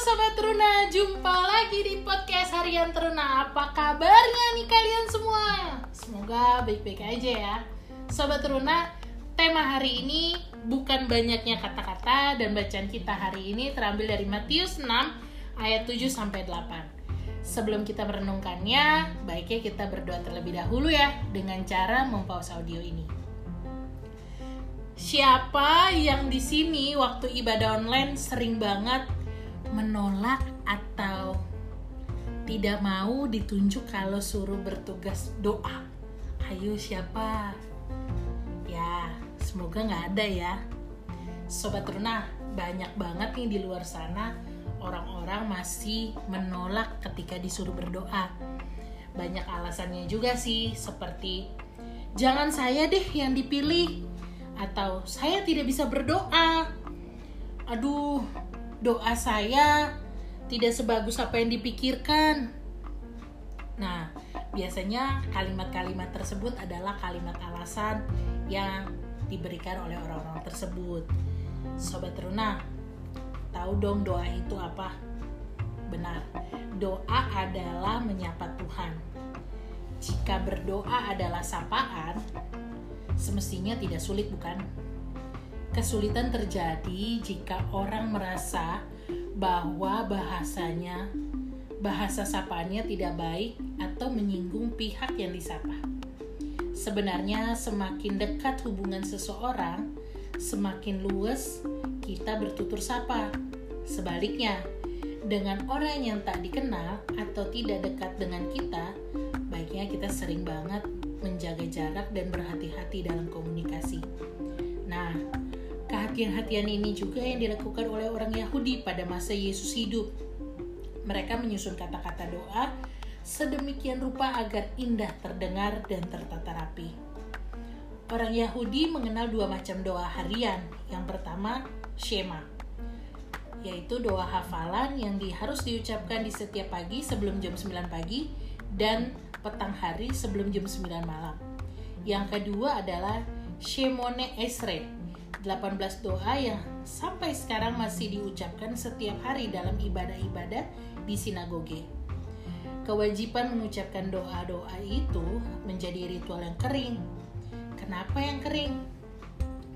Sobat Teruna, jumpa lagi di podcast Harian Teruna. Apa kabarnya nih kalian semua? Semoga baik-baik aja ya. Sobat Teruna, tema hari ini bukan banyaknya kata-kata Dan bacaan kita hari ini terambil dari Matius 6 ayat 7 sampai 8 Sebelum kita merenungkannya, baiknya kita berdoa terlebih dahulu ya Dengan cara mempause audio ini. Siapa yang di sini waktu ibadah online sering banget menolak atau tidak mau ditunjuk kalau suruh bertugas doa. Ayo siapa? Ya, semoga nggak ada ya. Sobat Runa, banyak banget nih di luar sana orang-orang masih menolak ketika disuruh berdoa. Banyak alasannya juga sih, seperti jangan saya deh yang dipilih atau saya tidak bisa berdoa. Aduh, doa saya tidak sebagus apa yang dipikirkan. Nah, biasanya kalimat-kalimat tersebut adalah kalimat alasan yang diberikan oleh orang-orang tersebut. Sobat Runa, tahu dong doa itu apa? Benar, doa adalah menyapa Tuhan. Jika berdoa adalah sapaan, semestinya tidak sulit bukan? Kesulitan terjadi jika orang merasa bahwa bahasanya bahasa sapaannya tidak baik atau menyinggung pihak yang disapa. Sebenarnya semakin dekat hubungan seseorang, semakin luas kita bertutur sapa. Sebaliknya, dengan orang yang tak dikenal atau tidak dekat dengan kita, baiknya kita sering banget menjaga jarak dan berhati-hati dalam komunikasi. Nah, kehati-hatian ini juga yang dilakukan oleh orang Yahudi pada masa Yesus hidup. Mereka menyusun kata-kata doa sedemikian rupa agar indah terdengar dan tertata rapi. Orang Yahudi mengenal dua macam doa harian. Yang pertama, Shema, yaitu doa hafalan yang di, harus diucapkan di setiap pagi sebelum jam 9 pagi dan petang hari sebelum jam 9 malam. Yang kedua adalah Shemone Esre, 18 doa yang sampai sekarang masih diucapkan setiap hari dalam ibadah-ibadah di sinagoge. Kewajiban mengucapkan doa-doa itu menjadi ritual yang kering. Kenapa yang kering?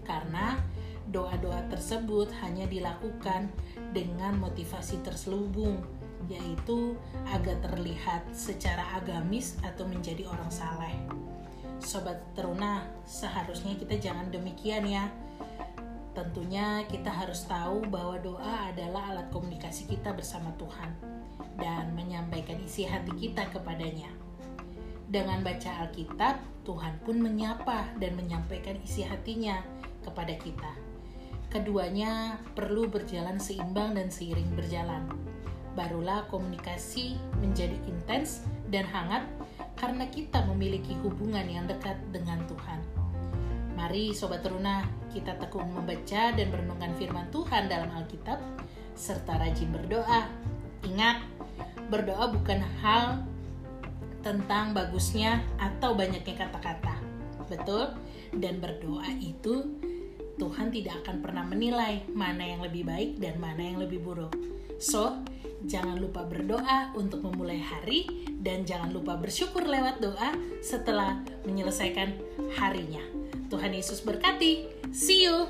Karena doa-doa tersebut hanya dilakukan dengan motivasi terselubung yaitu agar terlihat secara agamis atau menjadi orang saleh. Sobat teruna, seharusnya kita jangan demikian ya. Tentunya kita harus tahu bahwa doa adalah alat komunikasi kita bersama Tuhan dan menyampaikan isi hati kita kepadanya. Dengan baca Alkitab, Tuhan pun menyapa dan menyampaikan isi hatinya kepada kita. Keduanya perlu berjalan seimbang dan seiring berjalan barulah komunikasi menjadi intens dan hangat karena kita memiliki hubungan yang dekat dengan Tuhan. Mari Sobat Teruna, kita tekun membaca dan merenungkan firman Tuhan dalam Alkitab, serta rajin berdoa. Ingat, berdoa bukan hal tentang bagusnya atau banyaknya kata-kata. Betul? Dan berdoa itu Tuhan tidak akan pernah menilai mana yang lebih baik dan mana yang lebih buruk. So, jangan lupa berdoa untuk memulai hari dan jangan lupa bersyukur lewat doa setelah menyelesaikan harinya. Tuhan Yesus berkati. See you.